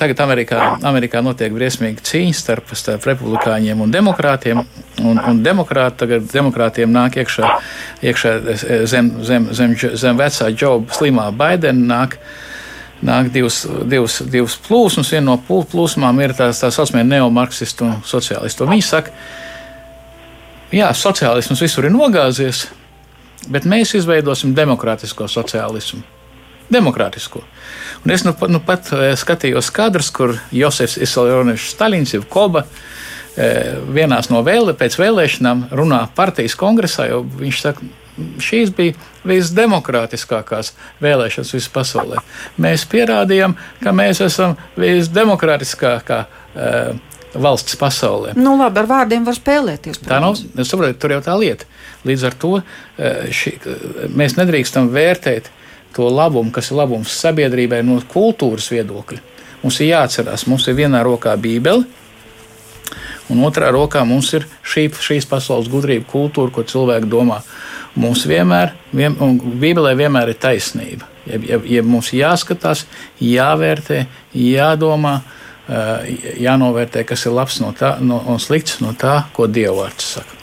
tagad Amerikā, Amerikā notiek briesmīga cīņa starp, starp republikāņiem un demokrātiem. Un, un demokrāti tagad demokrātiem nāk iekšā, iekšā zem, zem, zem, zem vecā Džoba slimā Baidena nāk. Nāk divas, divas, divas plūsmas. Viena no plūsmām ir tās tā saucamie neomarksisti un sociālisti. Viņi saka, ka sociālisms visur ir nogāzies, Bet mēs izveidosim demokrātisko sociālismu. Demokrātisko. Un es nu, nu pat eh, skatījos kadrus, kur Josefs Isaljonis Stalins, jeb Koba, eh, vienās no vēle, vēlēšanām runā partijas kongresā, jo viņš saka, šīs bija visdemokrātiskākās vēlēšanas visā pasaulē. Mēs pierādījām, ka mēs esam visdemokrātiskākā uh, valsts pasaulē. Nu, labi, ar vārdiem var spēlēties. Protams. Tā nav, es saprotu, tur jau tā lieta. Līdz ar to eh, ši, mēs nedrīkstam vērtēt to labumu, kas ir labums sabiedrībai no kultūras viedokļa. Mums ir jāatcerās, mums ir vienā rokā Bībele, un otrā rokā mums ir šī, šīs pasaules gudrība, kultūra, ko cilvēki domā. Mums vienmēr, vien, un Bībelē vienmēr ir taisnība. Ja, ja, ja mums jāskatās, jāvērtē, jādomā, uh, jānovērtē, kas ir labs no tā, no, un slikts no tā, ko Dievvvārds saka.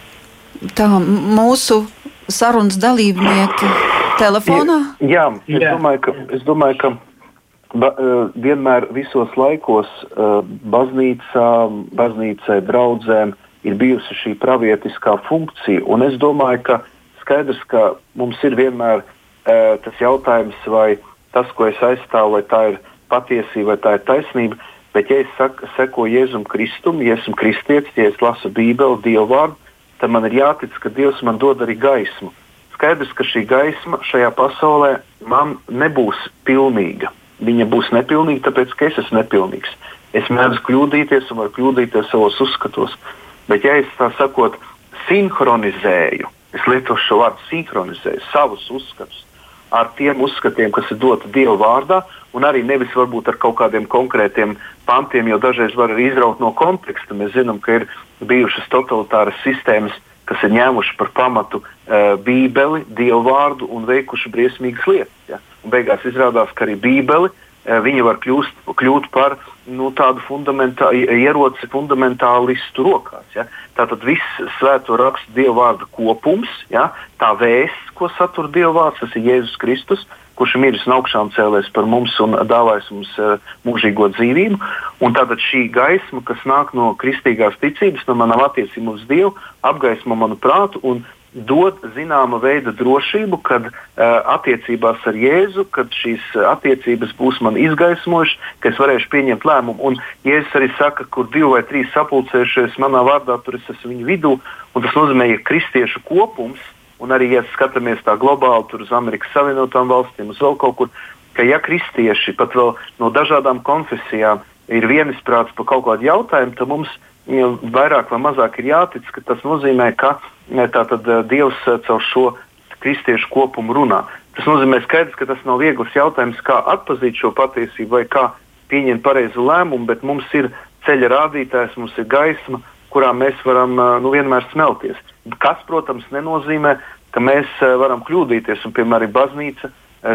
Tā mūsu sarunas dalībnieki telefonā? Jā, jā es domāju, ka, es domāju, ka ba, vienmēr visos laikos baznīcā, baznīcai, draudzēm ir bijusi šī pravietiskā funkcija. Un es domāju, ka skaidrs, ka mums ir vienmēr tas jautājums, vai tas, ko es aizstāvu, vai tā ir patiesība, vai tā ir taisnība. Bet, ja es saku, sekoju Jēzum Kristum, ja esmu kristietis, ja es lasu Bībeli, Dievu vārdu, tad man ir jātic, ka Dievs man dod arī gaismu. Skaidrs, ka šī gaisma šajā pasaulē man nebūs pilnīga. Viņa būs nepilnīga, tāpēc ka es esmu nepilnīgs. Es mēdzu kļūdīties un varu kļūdīties savos uzskatos. Bet, ja es tā sakot, sinhronizēju, es lietošu šo vārdu sinhronizēju savus uzskatus ar tiem uzskatiem, kas ir doti Dieva vārdā, un arī nevis varbūt ar kaut kādiem konkrētiem pantiem, jo dažreiz var arī izraut no konteksta. Mēs zinām, ka ir bijušas totalitāras sistēmas, kas ir ņēmuši par pamatu uh, Bībeli, Dievu vārdu un veikuši briesmīgas lietas. Ja? Un beigās izrādās, ka arī Bībeli uh, var kļūst, kļūt par nu, tādu fundamentā, ieroci fundamentālistu rokās. Ja? Tātad viss svēto rakstu Dieva vārda kopums, ja? tā vēsts, ko satur Dieva vārds, tas ir Jēzus Kristus, kurš ir miris un augšām cēlēs par mums un dāvājis mums uh, mūžīgo dzīvību. Un tātad šī gaisma, kas nāk no kristīgās ticības, no manām attiecībām uz Dievu, apgaismo manu prātu un dod zināma veida drošību, kad uh, attiecībās ar Jēzu, kad šīs attiecības būs man izgaismojušas, ka es varēšu pieņemt lēmumu. Un Jēzus arī saka, kur divi vai trīs sapulcējušies manā vārdā, tur es esmu viņu vidū. Tas nozīmē, ka kristiešu kopums Un arī, ja skatāmies tā globāli, tur uz Amerikas Savienotām valstīm, uz vēl kaut kur, ka ja kristieši pat vēl no dažādām konfesijām ir vienisprāts par kaut kādu jautājumu, tad mums ja, vairāk vai mazāk ir jātic, ka tas nozīmē, ka tātad, Dievs caur šo kristiešu kopumu runā. Tas nozīmē skaidrs, ka tas nav viegls jautājums, kā atpazīt šo patiesību vai kā pieņemt pareizu lēmumu, bet mums ir ceļa rādītājs, mums ir gaisma, kurā mēs varam nu, vienmēr smelties. Kas, protams, nenozīmē, ka mēs varam kļūdīties. Un, piemēram, baznīca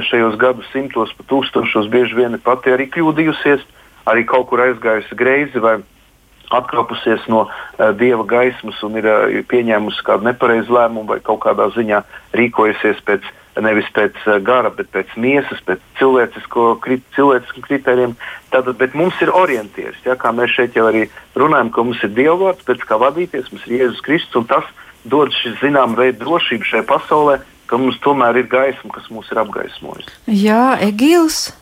šajos gadu simtos, pat tūkstošos bieži vien pati arī kļūdījusies, arī kaut kur aizgājusi greizi vai atkāpusies no uh, dieva gaismas un ir, uh, pieņēmusi kādu nepareizu lēmumu vai kaut kādā ziņā rīkojusies pēc nevis pēc uh, gara, bet pēc miesas, pēc krit, cilvēciskiem kritērijiem. Tātad, bet mums ir orientieris, ja, kā mēs šeit jau arī runājam, ka mums ir dievvvārds, pēc kā vadīties, mums ir Jēzus Kristus, un tas dod šī zināma veida drošību šajā pasaulē, ka mums tomēr ir gaisma, kas mūs ir apgaismojusi. Jā, Egils.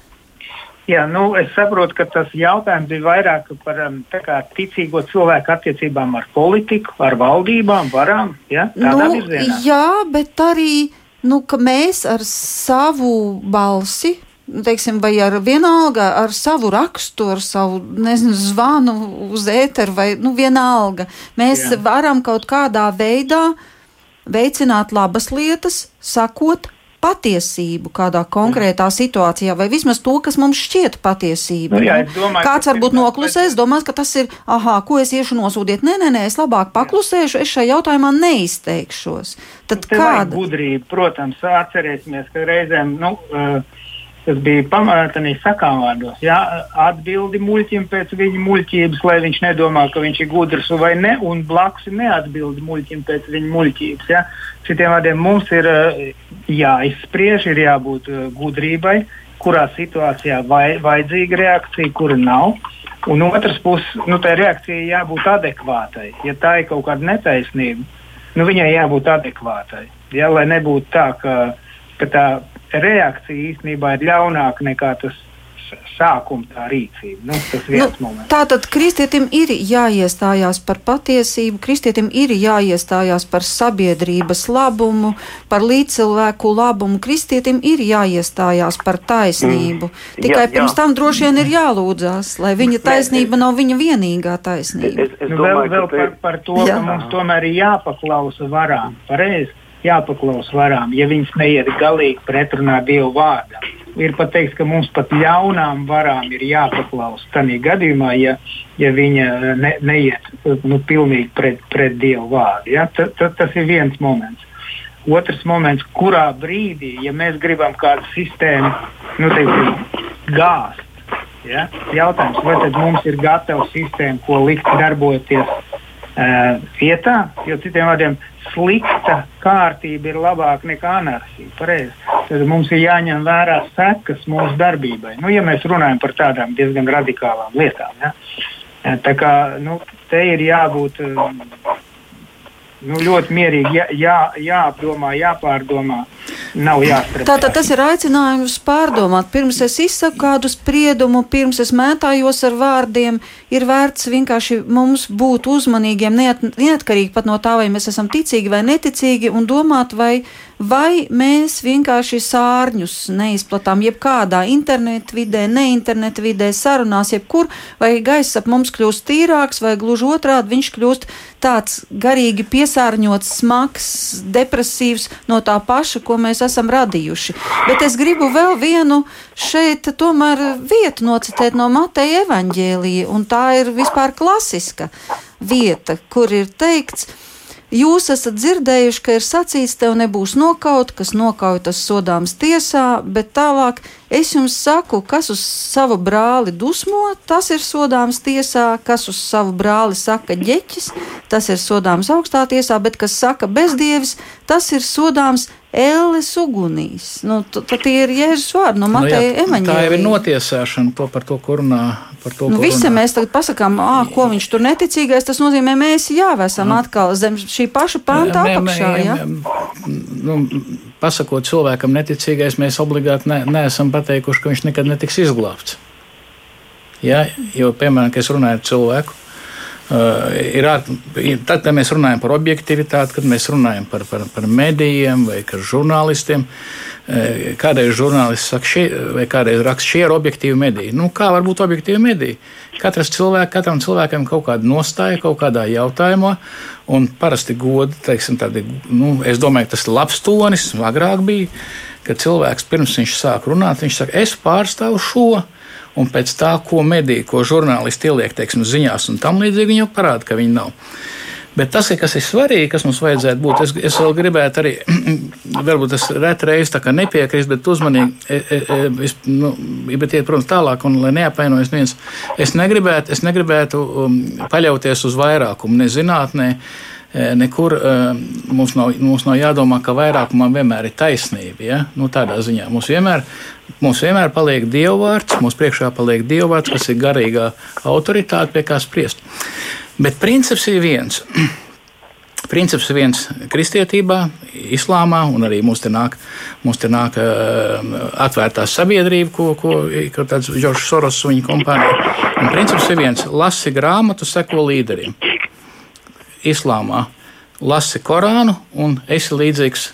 Jā, nu, es saprotu, ka tas jautājums ir vairāk par um, kā, ticīgo cilvēku attiecībām ar politiku, ar valdībām, varām. Ja? Nu, virzienā. jā, bet arī nu, mēs ar savu balsi teiksim, vai ar vienalga, ar savu rakstu, ar savu, nezinu, zvanu uz ēteru vai, nu, vienalga. Mēs Jā. varam kaut kādā veidā veicināt labas lietas, sakot patiesību kādā konkrētā situācijā, vai vismaz to, kas mums šķiet patiesība. Nu, jā, domāju, Kāds varbūt noklusēs, domās, ka tas ir, ah, ko es iešu nosūdiet. Nē, nē, nē, es labāk paklusēšu, es šajā jautājumā neizteikšos. Tad kāda? Gudrība, protams, atcerēsimies, ka reizēm, nu, uh, Tas bija pamatīgi sakām vārdos. Jā, atbildi muļķim pēc viņa muļķības, lai viņš nedomā, ka viņš ir gudrs vai ne, un blakus neatbildi muļķim pēc viņa muļķības. Jā. Citiem vārdiem mums ir eh, jāizspriež, ir jābūt eh, gudrībai, kurā situācijā vai, vajadzīga reakcija, kura nav. Un otrs puses, nu, tā reakcija jābūt adekvātai. Ja tā ir kaut kāda netaisnība, nu, viņai jābūt adekvātai. Ja, lai nebūtu tā, ka, ka tā reakcija īstenībā ir ļaunāka nekā tas sākuma tā rīcība. Nu, tas nu, tātad kristietim ir jāiestājās par patiesību, kristietim ir jāiestājās par sabiedrības labumu, par līdzcilvēku labumu, kristietim ir jāiestājās par taisnību. Mm. Tikai jā, pirms jā. tam droši vien ir jālūdzās, lai viņa taisnība nav viņa vienīgā taisnība. Es, es nu, domāju, vēl, vēl par, par to, jā. ka mums tomēr ir jāpaklausa varām. Pareizi jāpaklaus varām, ja viņas neiet galīgi pretrunā Dievu vārdam. Ir pat teiks, ka mums pat ļaunām varām ir jāpaklaus. Tādā gadījumā, ja, ja viņa ne, neiet nu, pilnīgi pret, pret Dievu vārdu, ja? ta, ta, tas ir viens moments. Otrs moments, kurā brīdī, ja mēs gribam kādu sistēmu nu, teiksim, gāzt, ja? jautājums, vai tad mums ir gatava sistēma, ko likt darboties uh, vietā, jo citiem vārdiem slikta kārtība ir labāka nekā anarhija. Pareiz. Tad mums ir jāņem vērā sekas mūsu darbībai. Nu, ja mēs runājam par tādām diezgan radikālām lietām. Ja? Tā kā nu, te ir jābūt nu, ļoti mierīgi, jā, jā, jāapdomā, jāpārdomā. Nav jāstrādā. Tātad tas ir aicinājums pārdomāt. Pirms es izsaku kādu spriedumu, pirms es mētājos ar vārdiem, ir vērts vienkārši mums būt uzmanīgiem, neat, neatkarīgi pat no tā, vai mēs esam ticīgi vai neticīgi, un domāt, vai vai mēs vienkārši sārņus neizplatām jebkādā internetu vidē, ne internetu vidē, sarunās, jebkur, vai gaiss ap mums kļūst tīrāks, vai gluži otrādi viņš kļūst tāds garīgi piesārņots, smags, depresīvs no tā paša, ko mēs esam radījuši. Bet es gribu vēl vienu šeit tomēr vietu nocitēt no Mateja evaņģēlija, un tā ir vispār klasiska vieta, kur ir teikts, Jūs esat dzirdējuši, ka ir sacīts, tev nebūs nokaut, kas nokauj tas sodāms tiesā, bet tālāk es jums saku, kas uz savu brāli dusmo, tas ir sodāms tiesā, kas uz savu brāli saka ģeķis, tas ir sodāms augstā tiesā, bet kas saka bezdievis, tas ir sodāms Ēles ugunīs. Nu, tie ir Jēzus vārdi no Mateja nu, evaņģēlija. Tā jau ir notiesāšana to par to, kur runā. To, nu, visi runā. mēs tagad pasakām, ah, ko viņš tur neticīgais, tas nozīmē, mēs jā, esam nu. atkal zem šī paša panta apakšā. Ja? Nu, pasakot cilvēkam neticīgais, mēs obligāti ne, neesam pateikuši, ka viņš nekad netiks izglābts. Ja? Jo, piemēram, es runāju ar cilvēku, ir, tad, kad mēs runājam par objektivitāti, kad mēs runājam par, par, par medijiem vai žurnālistiem, uh, kādreiz žurnālists saka, šie, vai kādreiz raksta, šie ir objektīvi mediji. Nu, kā var būt objektīvi mediji? Katrs cilvēks, katram cilvēkam kaut kāda nostāja kaut kādā jautājumā, un parasti godi, teiksim, tādi, nu, es domāju, tas ir labs tonis, agrāk bija, kad cilvēks pirms viņš sāk runāt, viņš saka, es pārstāvu šo un pēc tā, ko mediji, ko žurnālisti ieliek teiksim, ziņās un tam līdzīgi, viņi jau parāda, ka viņi nav. Bet tas, kas ir svarīgi, kas mums vajadzētu būt, es, es vēl gribētu arī, varbūt es reti reizi nepiekrītu, bet uzmanīgi, e, e, e, es, nu, bet iet, protams, tālāk, un lai neapvainojas viens, es negribētu, es negribētu um, paļauties uz vairākumu, ne zinātnē, nekur mums nav, mums nav jādomā, ka vairākumam vienmēr ir taisnība. Ja? Nu, tādā ziņā mums vienmēr Mums vienmēr paliek dievvvārds, mums priekšā paliek dievvvārds, kas ir garīgā autoritāte, pie kā spriest. Bet princips ir viens. Princips ir viens kristietībā, islāmā, un arī mums te nāk, mums te nāk uh, atvērtā sabiedrība, ko, ko, ko tāds Džordžs Soros un viņa kompānija. Un princips ir viens - lasi grāmatu, seko līderiem. Islāmā lasi Korānu un esi līdzīgs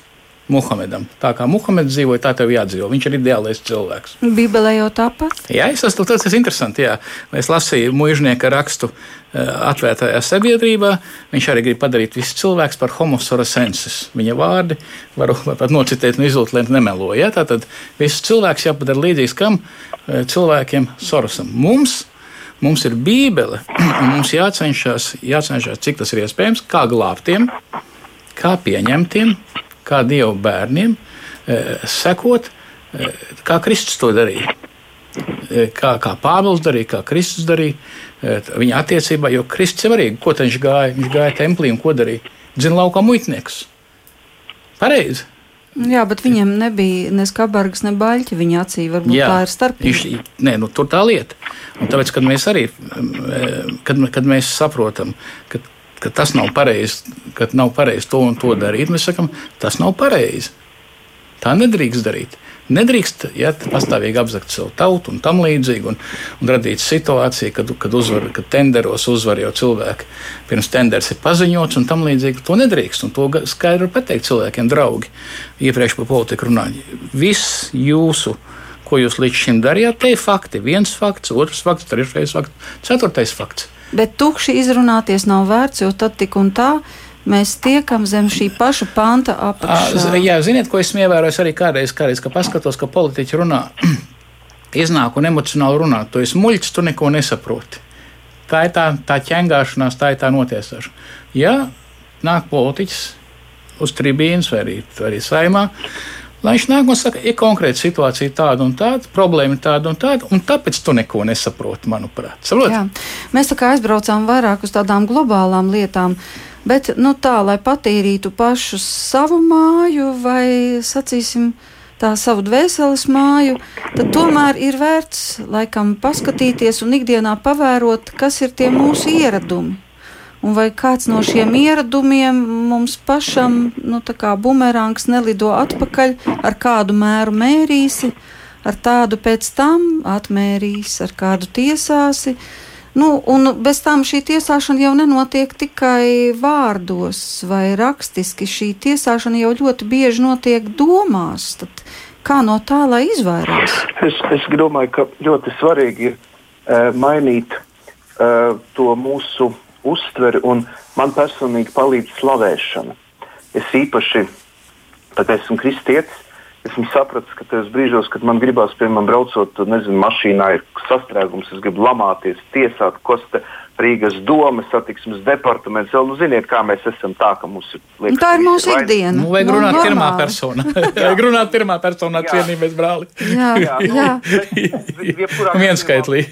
Muhamedam. Tā kā Muhameds dzīvoja, tā tev jādzīvo. Viņš ir ideālais cilvēks. Bībelē jau tāpat. Jā, es esmu tas, tas interesanti. Jā. Es lasīju mužnieka rakstu eh, atvērtajā sabiedrībā. Viņš arī grib padarīt visu cilvēku par homosorasensis. Viņa vārdi var, pat nocitēt no izlūtiem, nemeloja. Tātad viss cilvēks jāpadara līdzīgs kam eh, cilvēkiem Sorosam. Mums Mums ir Bībele, un mums jācenšas, jācenšas, cik tas ir iespējams, kā glābtiem, kā pieņemtiem, kā Dieva bērniem, e, sekot, e, kā Kristus to darīja. E, kā, kā Pāvils darīja, kā Kristus darīja, viņa attiecībā, jo Kristus jau arī, ko viņš gāja, viņš gāja templī un ko darīja? Zina laukā muitnieks. Pareizi. Jā, bet viņiem nebija ne skabargas, ne baļķi. Viņa acī varbūt Jā, tā ir starpība. Nē, nu, tur tā lieta. Un tāpēc, kad mēs arī, kad, kad mēs saprotam, ka ka tas nav pareizi, ka nav pareizi to un to darīt. Mēs sakām, tas nav pareizi. Tā nedrīkst darīt. Nedrīkst ja, pastāvīgi apzakt savu tautu un tam līdzīgi, un, un radīt situāciju, kad, kad, uzvar, kad tenderos uzvar jau cilvēki. Pirms tenders ir paziņots un tam līdzīgi. To nedrīkst, to skaidri pateikt cilvēkiem, draugi. Iepriekš par politiku runāju. Viss jūsu, ko jūs līdz šim darījāt, te ir fakti. Viens fakts, otrs fakts, trešais fakts, ceturtais fakts. Bet tukši izrunāties nav vērts, jo tad tik un tā mēs tiekam zem šī paša panta apakšā. Jā, ziniet, ko esmu ievērojis arī kādreiz, kādreiz ka paskatos, ka politiķi runā, iznāk un emocionāli runā. Tu esi muļķis, tu neko nesaproti. Tā ir tā, tā ķengāšanās, tā ir tā notiesāšana. Ja nāk politiķis uz tribīnas vai arī, arī saimā, Lai viņš nāk un saka, ir konkrēta situācija tāda un tāda, problēma tāda un tāda, un tāpēc tu neko nesaproti, manuprāt. Mēs tā kā aizbraucām vairāk uz tādām globālām lietām, bet nu, tā, lai patīrītu pašu savu māju vai, sacīsim, tā savu dvēseles māju, tad tomēr ir vērts laikam paskatīties un ikdienā pavērot, kas ir tie mūsu ieradumi un vai kāds no šiem ieradumiem mums pašam, nu, tā kā bumerāns nelido atpakaļ, ar kādu mēru mērīsi, ar tādu pēc tam atmērīs, ar kādu tiesāsi. Nu, un bez tam šī tiesāšana jau nenotiek tikai vārdos vai rakstiski. Šī tiesāšana jau ļoti bieži notiek domās. Tad kā no tā lai izvairās? Es, es domāju, ka ļoti svarīgi ir uh, mainīt uh, to mūsu uztveri, un man personīgi palīdz slavēšana. Es īpaši, kad esmu kristietis, esmu sapratis, ka tajos brīžos, kad man gribās, piemēram, braucot, nezinu, mašīnā ir sastrēgums, es gribu lamāties, tiesāt, ko te Rīgas domas, satiksmes departaments. Jau, nu, ziniet, kā mēs esam tā, ka mums ir. Liekas, nu, tā ir mūsu ikdiena. Nu, vajag runāt no, pirmā personā. vajag runāt pirmā personā, cienījamies brāli. jā, jā. jā. Vienskaitlī.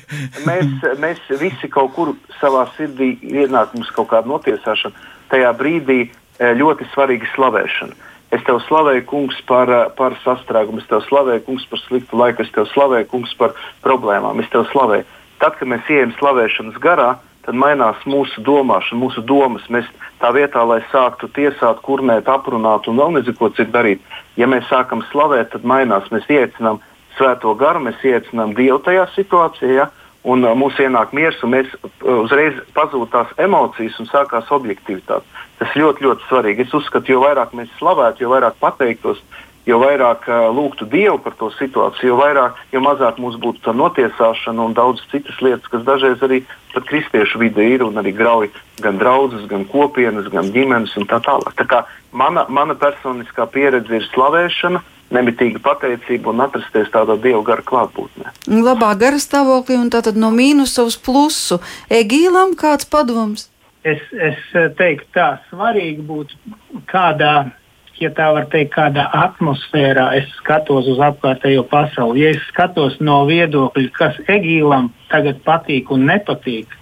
mēs, mēs visi kaut kur savā sirdī ienāk mums kaut kāda notiesāšana. Tajā brīdī eh, ļoti svarīga slavēšana. Es tev slavēju, kungs, par, eh, par sastrēgumu, es tev slavēju, kungs, par sliktu laiku, es tev slavēju, kungs, par problēmām, es tev slavēju. Tad, kad mēs ejam slavēšanas garā, tad mainās mūsu domāšana, mūsu domas. Mēs tā vietā, lai sāktu tiesāt, kurnēt, aprunāt un vēl nezinu, ko citu darīt, ja mēs sākam slavēt, tad mainās. Mēs iecinām svēto garu, mēs iecinām Dievu tajā situācijā. Ja? Un mums ienāk miers, un mēs uzreiz pazūd tās emocijas un sākās objektivitāte. Tas ļoti, ļoti svarīgi. Es uzskatu, jo vairāk mēs slavētu, jo vairāk pateiktos, jo vairāk uh, lūgtu Dievu par to situāciju, jo, vairāk, jo mazāk mums būtu tā notiesāšana un daudz citas lietas, kas dažreiz arī pat kristiešu vidē ir un arī grauj gan draugus, gan kopienas, gan ģimenes un tā tālāk. Tā kā mana, mana personiskā pieredze ir slavēšana. Nemitīga pateicība un atrasties tādā dieva gara klātbūtnē. Labā gara stāvoklī un tātad no mīnusa uz plusu. Egīlam kāds padoms? Es, es teiktu, tā svarīgi būtu kādā ja tā var teikt, kādā atmosfērā es skatos uz apkārtējo pasauli. Ja es skatos no viedokļa, kas Egīlam tagad patīk un nepatīk,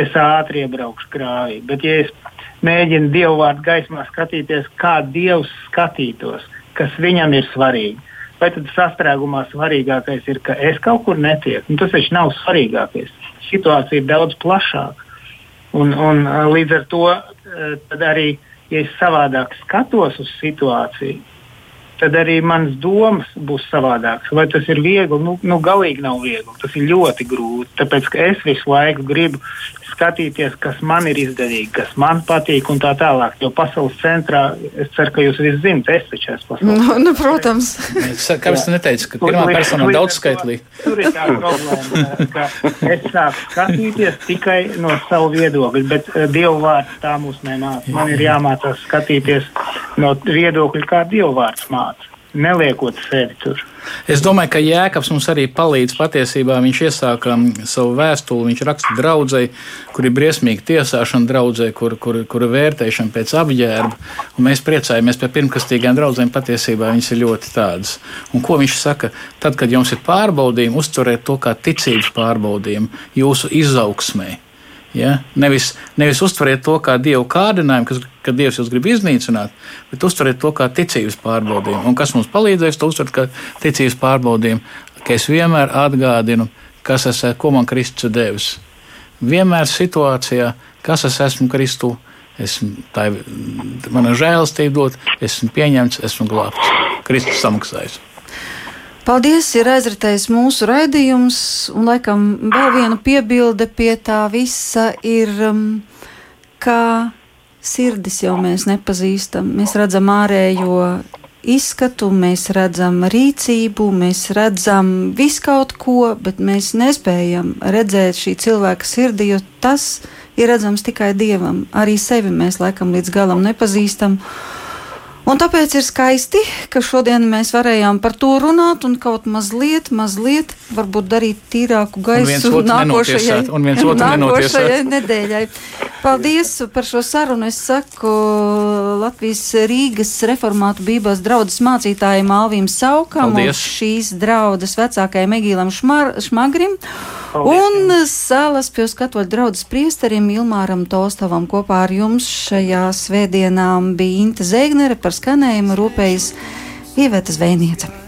es ātri iebraukšu krāvī. Bet, ja es mēģinu dievu vārdu gaismā skatīties, kā dievs skatītos, kas viņam ir svarīgi, vai tad sastrēgumā svarīgākais ir, ka es kaut kur netieku? Nu, tas taču nav svarīgākais. Situācija ir daudz plašāka. Un, un līdz ar to arī uh, ja es savādāk skatos uz situāciju, tad arī manas domas būs savādākas. Vai tas ir viegli? Nu, nu, galīgi nav viegli. Tas ir ļoti grūti. Tāpēc es visu laiku gribu skatīties, kas man ir izdevīgi, kas man patīk un tā tālāk. Jo pasaules centrā, es ceru, ka jūs visi zinat, es taču esmu pasaules nu, nu, protams. Kāpēc tu neteici, ka pirmā persona ir daudzskaitlī? Tur ir tā problēma, ka es sāku skatīties tikai no savu viedokļu, bet uh, Dievu vārds tā mūs nemāca. Man ir jāmācās skatīties no viedokļa, kā Dievu vārds māca neliekot sevi tur. Es domāju, ka Jēkabs mums arī palīdz patiesībā. Viņš iesāka um, savu vēstuli, viņš raksta draudzēji, kur ir briesmīga tiesāšana draudzē, kur, kur, kur vērtēšana pēc apģērba. Un mēs priecājamies par pirmkastīgām draudzēm, patiesībā viņas ir ļoti tādas. Un ko viņš saka? Tad, kad jums ir pārbaudījumi, uztveriet to kā ticības pārbaudījumu jūsu izaugsmē. Ja? Nevis, nevis uztveriet to kā dievu kārdinājumu, kas, ka dievs jūs grib iznīcināt, bet uztveriet to kā ticības pārbaudījumu. Un kas mums palīdzēs to uztvert kā ticības pārbaudījumu? Ka es vienmēr atgādinu, kas es esmu, ko man Kristus ir devis. Vienmēr situācijā, kas es esmu Kristu, esmu, tā ir mana žēlastība dot, esmu pieņemts, esmu glābts. Kristus samaksājis. Paldies, ir aizritējis mūsu raidījums, un laikam vēl viena piebilde pie tā visa ir, um, kā sirdis jau mēs nepazīstam. Mēs redzam ārējo izskatu, mēs redzam rīcību, mēs redzam visu kaut ko, bet mēs nespējam redzēt šī cilvēka sirdi, jo tas ir redzams tikai dievam. Arī sevi mēs laikam līdz galam nepazīstam. Un tāpēc ir skaisti, ka šodien mēs varējām par to runāt un kaut mazliet, mazliet varbūt darīt tīrāku gaisu nākošajai, nākošajai nedēļai. Paldies par šo sarunu. Es saku Latvijas Rīgas reformātu bībās draudzes mācītājiem Alvīm Saukam Paldies. un šīs draudzes vecākajam Egīlam Šmar, Šmagrim. Un Sālas pie skatoļu draudzes priesterim Ilmāram Tostavam kopā ar jums šajā svētdienā bija Inta Zeignere par skanējumu rūpējas Ieveta Zvēniece.